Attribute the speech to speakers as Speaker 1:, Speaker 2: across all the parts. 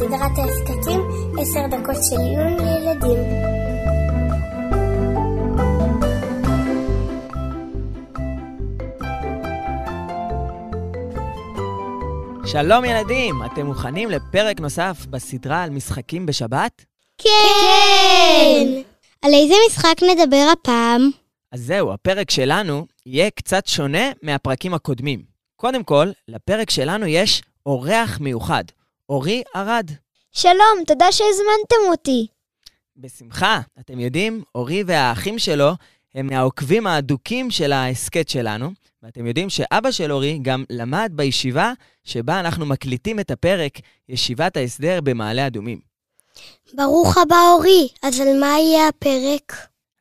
Speaker 1: סדרת ההסכתים עשר דקות של עיון לילדים.
Speaker 2: שלום ילדים, אתם מוכנים לפרק נוסף בסדרה על משחקים בשבת?
Speaker 1: כן! על איזה משחק נדבר הפעם?
Speaker 2: אז זהו, הפרק שלנו יהיה קצת שונה מהפרקים הקודמים. קודם כל, לפרק שלנו יש אורח מיוחד, אורי ארד.
Speaker 3: שלום, תודה שהזמנתם אותי.
Speaker 2: בשמחה. אתם יודעים, אורי והאחים שלו הם מהעוקבים האדוקים של ההסכת שלנו, ואתם יודעים שאבא של אורי גם למד בישיבה שבה אנחנו מקליטים את הפרק ישיבת ההסדר במעלה אדומים.
Speaker 1: ברוך הבא אורי, אז על מה יהיה הפרק?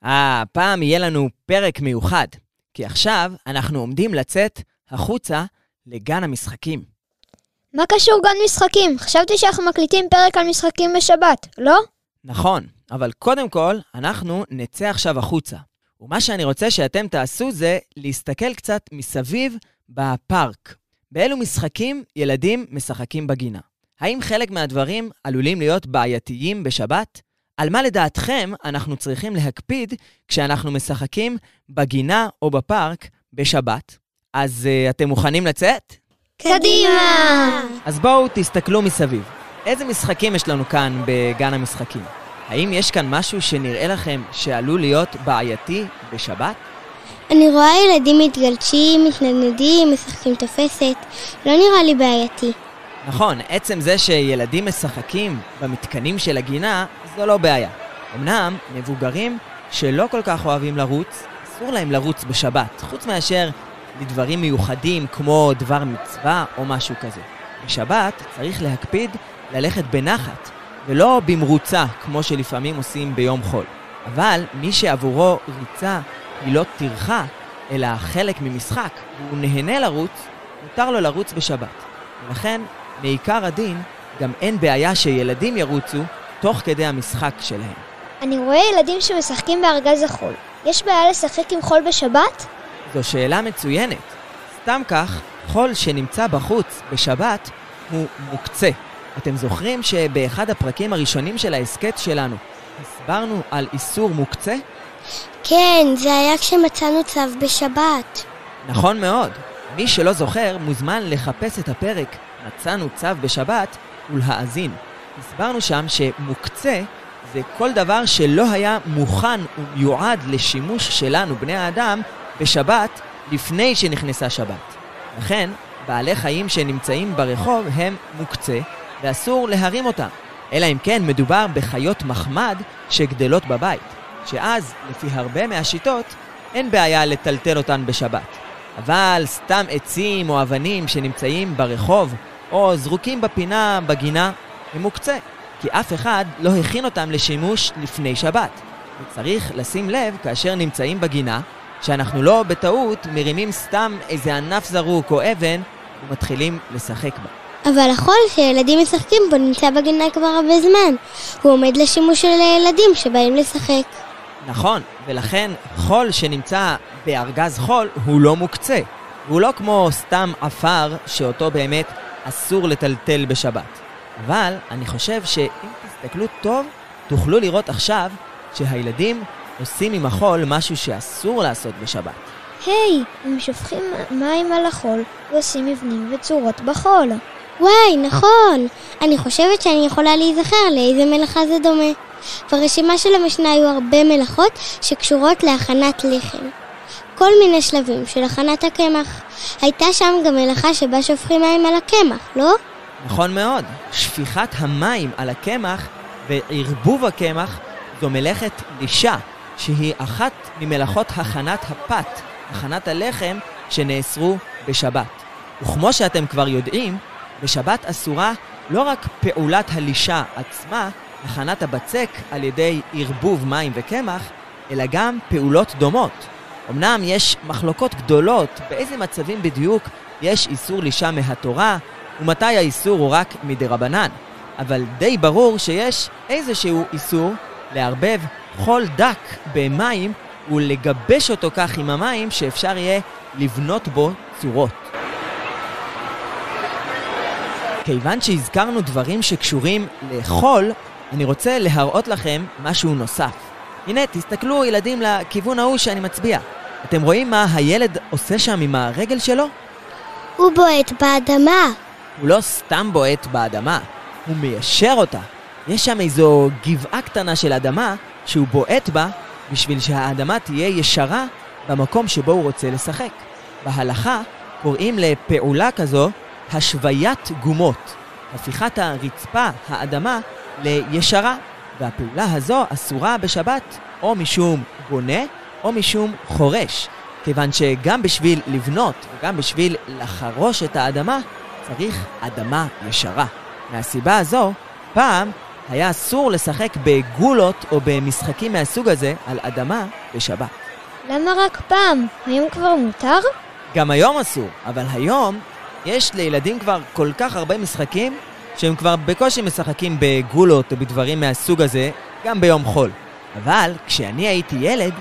Speaker 2: אה, הפעם יהיה לנו פרק מיוחד, כי עכשיו אנחנו עומדים לצאת החוצה לגן המשחקים.
Speaker 3: מה קשור גן משחקים? חשבתי שאנחנו מקליטים פרק על משחקים בשבת, לא?
Speaker 2: נכון, אבל קודם כל, אנחנו נצא עכשיו החוצה. ומה שאני רוצה שאתם תעשו זה להסתכל קצת מסביב בפארק. באילו משחקים ילדים משחקים בגינה? האם חלק מהדברים עלולים להיות בעייתיים בשבת? על מה לדעתכם אנחנו צריכים להקפיד כשאנחנו משחקים בגינה או בפארק בשבת? אז uh, אתם מוכנים לצאת?
Speaker 3: קדימה!
Speaker 2: אז בואו תסתכלו מסביב. איזה משחקים יש לנו כאן בגן המשחקים? האם יש כאן משהו שנראה לכם שעלול להיות בעייתי בשבת?
Speaker 1: אני רואה ילדים מתגלשים, מתנדנדים, משחקים תופסת. לא נראה לי בעייתי.
Speaker 2: נכון, עצם זה שילדים משחקים במתקנים של הגינה, זו לא בעיה. אמנם, מבוגרים שלא כל כך אוהבים לרוץ, אסור להם לרוץ בשבת, חוץ מאשר לדברים מיוחדים כמו דבר מצווה או משהו כזה. בשבת צריך להקפיד ללכת בנחת, ולא במרוצה, כמו שלפעמים עושים ביום חול. אבל מי שעבורו ריצה היא לא טרחה, אלא חלק ממשחק, והוא נהנה לרוץ, מותר לו לרוץ בשבת. ולכן, מעיקר הדין, גם אין בעיה שילדים ירוצו תוך כדי המשחק שלהם.
Speaker 3: אני רואה ילדים שמשחקים בארגז החול. יש בעיה לשחק עם חול בשבת?
Speaker 2: זו שאלה מצוינת. סתם כך, חול שנמצא בחוץ בשבת הוא מוקצה. אתם זוכרים שבאחד הפרקים הראשונים של ההסכת שלנו הסברנו על איסור מוקצה?
Speaker 1: כן, זה היה כשמצאנו צו בשבת.
Speaker 2: נכון מאוד. מי שלא זוכר מוזמן לחפש את הפרק מצאנו צו בשבת ולהאזין. הסברנו שם שמוקצה זה כל דבר שלא היה מוכן ומיועד לשימוש שלנו, בני האדם, בשבת לפני שנכנסה שבת. לכן, בעלי חיים שנמצאים ברחוב הם מוקצה ואסור להרים אותם. אלא אם כן מדובר בחיות מחמד שגדלות בבית, שאז, לפי הרבה מהשיטות, אין בעיה לטלטל אותן בשבת. אבל סתם עצים או אבנים שנמצאים ברחוב או זרוקים בפינה בגינה, הם מוקצה, כי אף אחד לא הכין אותם לשימוש לפני שבת. וצריך לשים לב כאשר נמצאים בגינה, שאנחנו לא בטעות מרימים סתם איזה ענף זרוק או אבן ומתחילים לשחק בה.
Speaker 1: אבל החול שילדים משחקים בו נמצא בגינה כבר הרבה זמן. הוא עומד לשימוש של הילדים שבאים לשחק.
Speaker 2: נכון, ולכן חול שנמצא בארגז חול הוא לא מוקצה. הוא לא כמו סתם עפר שאותו באמת אסור לטלטל בשבת. אבל אני חושב שאם תסתכלו טוב, תוכלו לראות עכשיו שהילדים עושים עם החול משהו שאסור לעשות בשבת.
Speaker 3: היי, הם שופכים מים על החול ועושים מבנים וצורות בחול.
Speaker 1: וואי, נכון. אני חושבת שאני יכולה להיזכר לאיזה מלאכה זה דומה. ברשימה של המשנה היו הרבה מלאכות שקשורות להכנת לחם. כל מיני שלבים של הכנת הקמח. הייתה שם גם מלאכה שבה שופכים מים על הקמח, לא?
Speaker 2: נכון מאוד. שפיכת המים על הקמח וערבוב הקמח זו מלאכת לישה, שהיא אחת ממלאכות הכנת הפת, הכנת הלחם, שנאסרו בשבת. וכמו שאתם כבר יודעים, בשבת אסורה לא רק פעולת הלישה עצמה, הכנת הבצק על ידי ערבוב מים וקמח, אלא גם פעולות דומות. אמנם יש מחלוקות גדולות באיזה מצבים בדיוק יש איסור לישה מהתורה, ומתי האיסור הוא רק מדרבנן. אבל די ברור שיש איזשהו איסור לערבב חול דק במים ולגבש אותו כך עם המים שאפשר יהיה לבנות בו צורות. כיוון שהזכרנו דברים שקשורים לאכול, אני רוצה להראות לכם משהו נוסף. הנה, תסתכלו ילדים לכיוון ההוא שאני מצביע. אתם רואים מה הילד עושה שם עם הרגל שלו?
Speaker 1: הוא בועט באדמה.
Speaker 2: הוא לא סתם בועט באדמה, הוא מיישר אותה. יש שם איזו גבעה קטנה של אדמה שהוא בועט בה בשביל שהאדמה תהיה ישרה במקום שבו הוא רוצה לשחק. בהלכה קוראים לפעולה כזו השוויית גומות, הפיכת הרצפה, האדמה, לישרה, והפעולה הזו אסורה בשבת או משום בונה או משום חורש, כיוון שגם בשביל לבנות וגם בשביל לחרוש את האדמה צריך אדמה ישרה. מהסיבה הזו, פעם היה אסור לשחק בגולות או במשחקים מהסוג הזה על אדמה בשבת.
Speaker 3: למה רק פעם? היום כבר מותר?
Speaker 2: גם היום אסור, אבל היום יש לילדים כבר כל כך הרבה משחקים שהם כבר בקושי משחקים בגולות או בדברים מהסוג הזה, גם ביום חול. אבל כשאני הייתי ילד,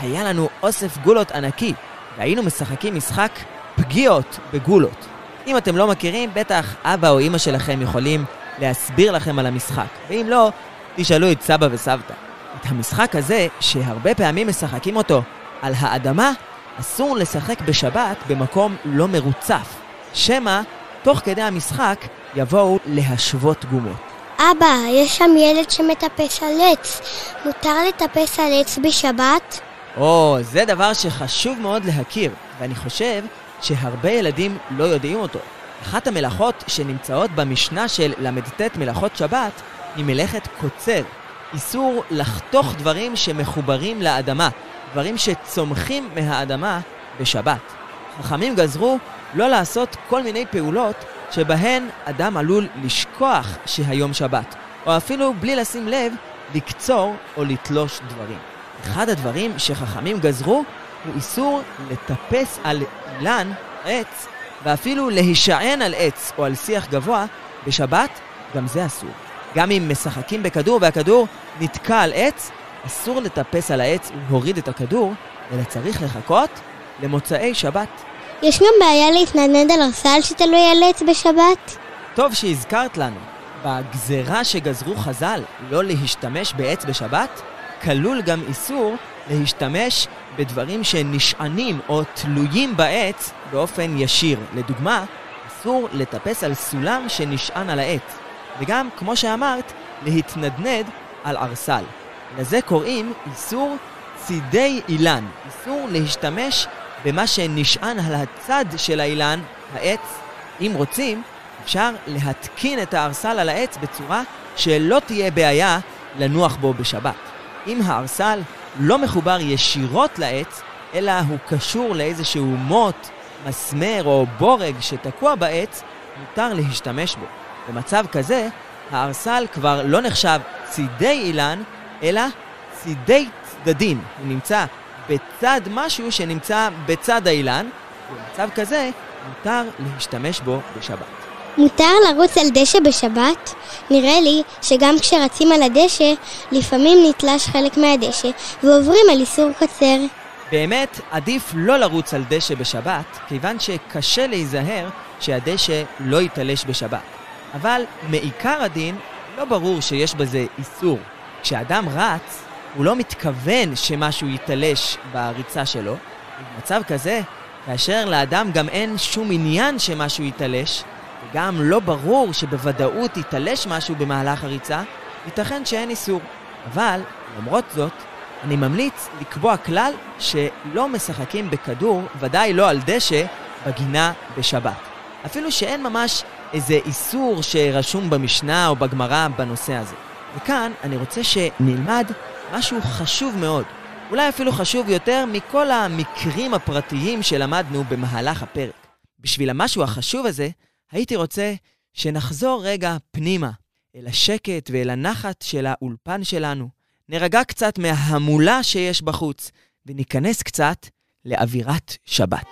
Speaker 2: היה לנו אוסף גולות ענקי, והיינו משחקים משחק פגיעות בגולות. אם אתם לא מכירים, בטח אבא או אימא שלכם יכולים להסביר לכם על המשחק. ואם לא, תשאלו את סבא וסבתא. את המשחק הזה, שהרבה פעמים משחקים אותו על האדמה, אסור לשחק בשבת במקום לא מרוצף. שמא, תוך כדי המשחק, יבואו להשוות גומות.
Speaker 1: אבא, יש שם ילד שמטפס על עץ. מותר לטפס על עץ בשבת?
Speaker 2: או, זה דבר שחשוב מאוד להכיר, ואני חושב שהרבה ילדים לא יודעים אותו. אחת המלאכות שנמצאות במשנה של ל"ט מלאכות שבת היא מלאכת קוצר. איסור לחתוך דברים שמחוברים לאדמה, דברים שצומחים מהאדמה בשבת. חכמים גזרו לא לעשות כל מיני פעולות שבהן אדם עלול לשכוח שהיום שבת, או אפילו בלי לשים לב, לקצור או לתלוש דברים. אחד הדברים שחכמים גזרו הוא איסור לטפס על אילן, עץ, ואפילו להישען על עץ או על שיח גבוה, בשבת גם זה אסור. גם אם משחקים בכדור והכדור נתקע על עץ, אסור לטפס על העץ ולהוריד את הכדור, אלא צריך לחכות למוצאי שבת.
Speaker 1: יש גם בעיה להתנדנד על ארסל שתלוי על עץ בשבת?
Speaker 2: טוב שהזכרת לנו, בגזרה שגזרו חז"ל לא להשתמש בעץ בשבת, כלול גם איסור להשתמש בדברים שנשענים או תלויים בעץ באופן ישיר. לדוגמה, אסור לטפס על סולם שנשען על העץ. וגם, כמו שאמרת, להתנדנד על ערסל. לזה קוראים איסור צידי אילן. איסור להשתמש במה שנשען על הצד של האילן, העץ. אם רוצים, אפשר להתקין את הערסל על העץ בצורה שלא תהיה בעיה לנוח בו בשבת. אם הערסל לא מחובר ישירות לעץ, אלא הוא קשור לאיזשהו מוט, מסמר או בורג שתקוע בעץ, מותר להשתמש בו. במצב כזה, הערסל כבר לא נחשב צידי אילן, אלא צידי צדדים. הוא נמצא בצד משהו שנמצא בצד האילן, ובמצב כזה מותר להשתמש בו בשבת.
Speaker 1: מותר לרוץ על דשא בשבת? נראה לי שגם כשרצים על הדשא, לפעמים נתלש חלק מהדשא ועוברים על איסור קצר.
Speaker 2: באמת, עדיף לא לרוץ על דשא בשבת, כיוון שקשה להיזהר שהדשא לא ייתלש בשבת. אבל מעיקר הדין, לא ברור שיש בזה איסור. כשאדם רץ, הוא לא מתכוון שמשהו ייתלש בריצה שלו. במצב כזה, כאשר לאדם גם אין שום עניין שמשהו ייתלש, וגם לא ברור שבוודאות ייתלש משהו במהלך הריצה, ייתכן שאין איסור. אבל, למרות זאת, אני ממליץ לקבוע כלל שלא משחקים בכדור, ודאי לא על דשא, בגינה בשבת. אפילו שאין ממש איזה איסור שרשום במשנה או בגמרא בנושא הזה. וכאן אני רוצה שנלמד משהו חשוב מאוד, אולי אפילו חשוב יותר מכל המקרים הפרטיים שלמדנו במהלך הפרק. בשביל המשהו החשוב הזה, הייתי רוצה שנחזור רגע פנימה, אל השקט ואל הנחת של האולפן שלנו. נרגע קצת מההמולה שיש בחוץ, וניכנס קצת לאווירת שבת.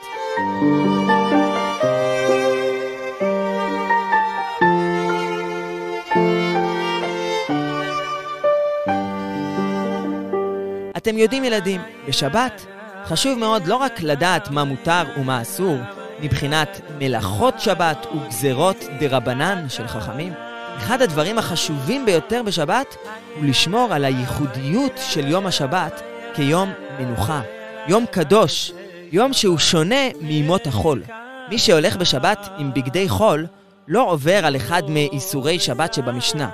Speaker 2: אתם יודעים ילדים, בשבת חשוב מאוד לא רק לדעת מה מותר ומה אסור, מבחינת מלאכות שבת וגזרות דרבנן של חכמים. אחד הדברים החשובים ביותר בשבת הוא לשמור על הייחודיות של יום השבת כיום מנוחה. יום קדוש, יום שהוא שונה מימות החול. מי שהולך בשבת עם בגדי חול לא עובר על אחד מאיסורי שבת שבמשנה.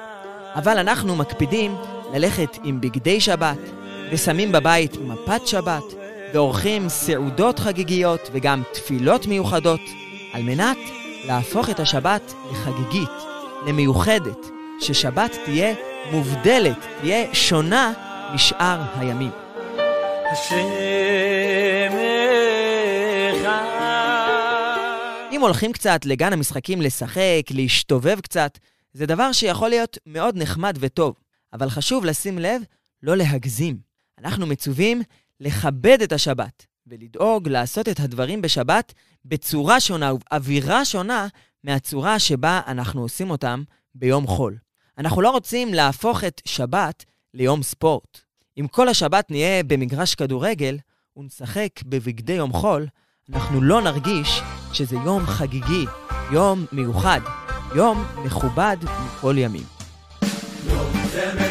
Speaker 2: אבל אנחנו מקפידים ללכת עם בגדי שבת, ושמים בבית מפת שבת, ועורכים סעודות חגיגיות וגם תפילות מיוחדות, על מנת להפוך את השבת לחגיגית, למיוחדת, ששבת תהיה מובדלת, תהיה שונה משאר הימים. אם הולכים קצת לגן המשחקים לשחק, להשתובב קצת, זה דבר שיכול להיות מאוד נחמד וטוב, אבל חשוב לשים לב לא להגזים. אנחנו מצווים לכבד את השבת, ולדאוג לעשות את הדברים בשבת בצורה שונה ובאווירה שונה מהצורה שבה אנחנו עושים אותם ביום חול. אנחנו לא רוצים להפוך את שבת ליום ספורט. אם כל השבת נהיה במגרש כדורגל ונשחק בבגדי יום חול, אנחנו לא נרגיש שזה יום חגיגי, יום מיוחד, יום מכובד מכל ימים. יום זה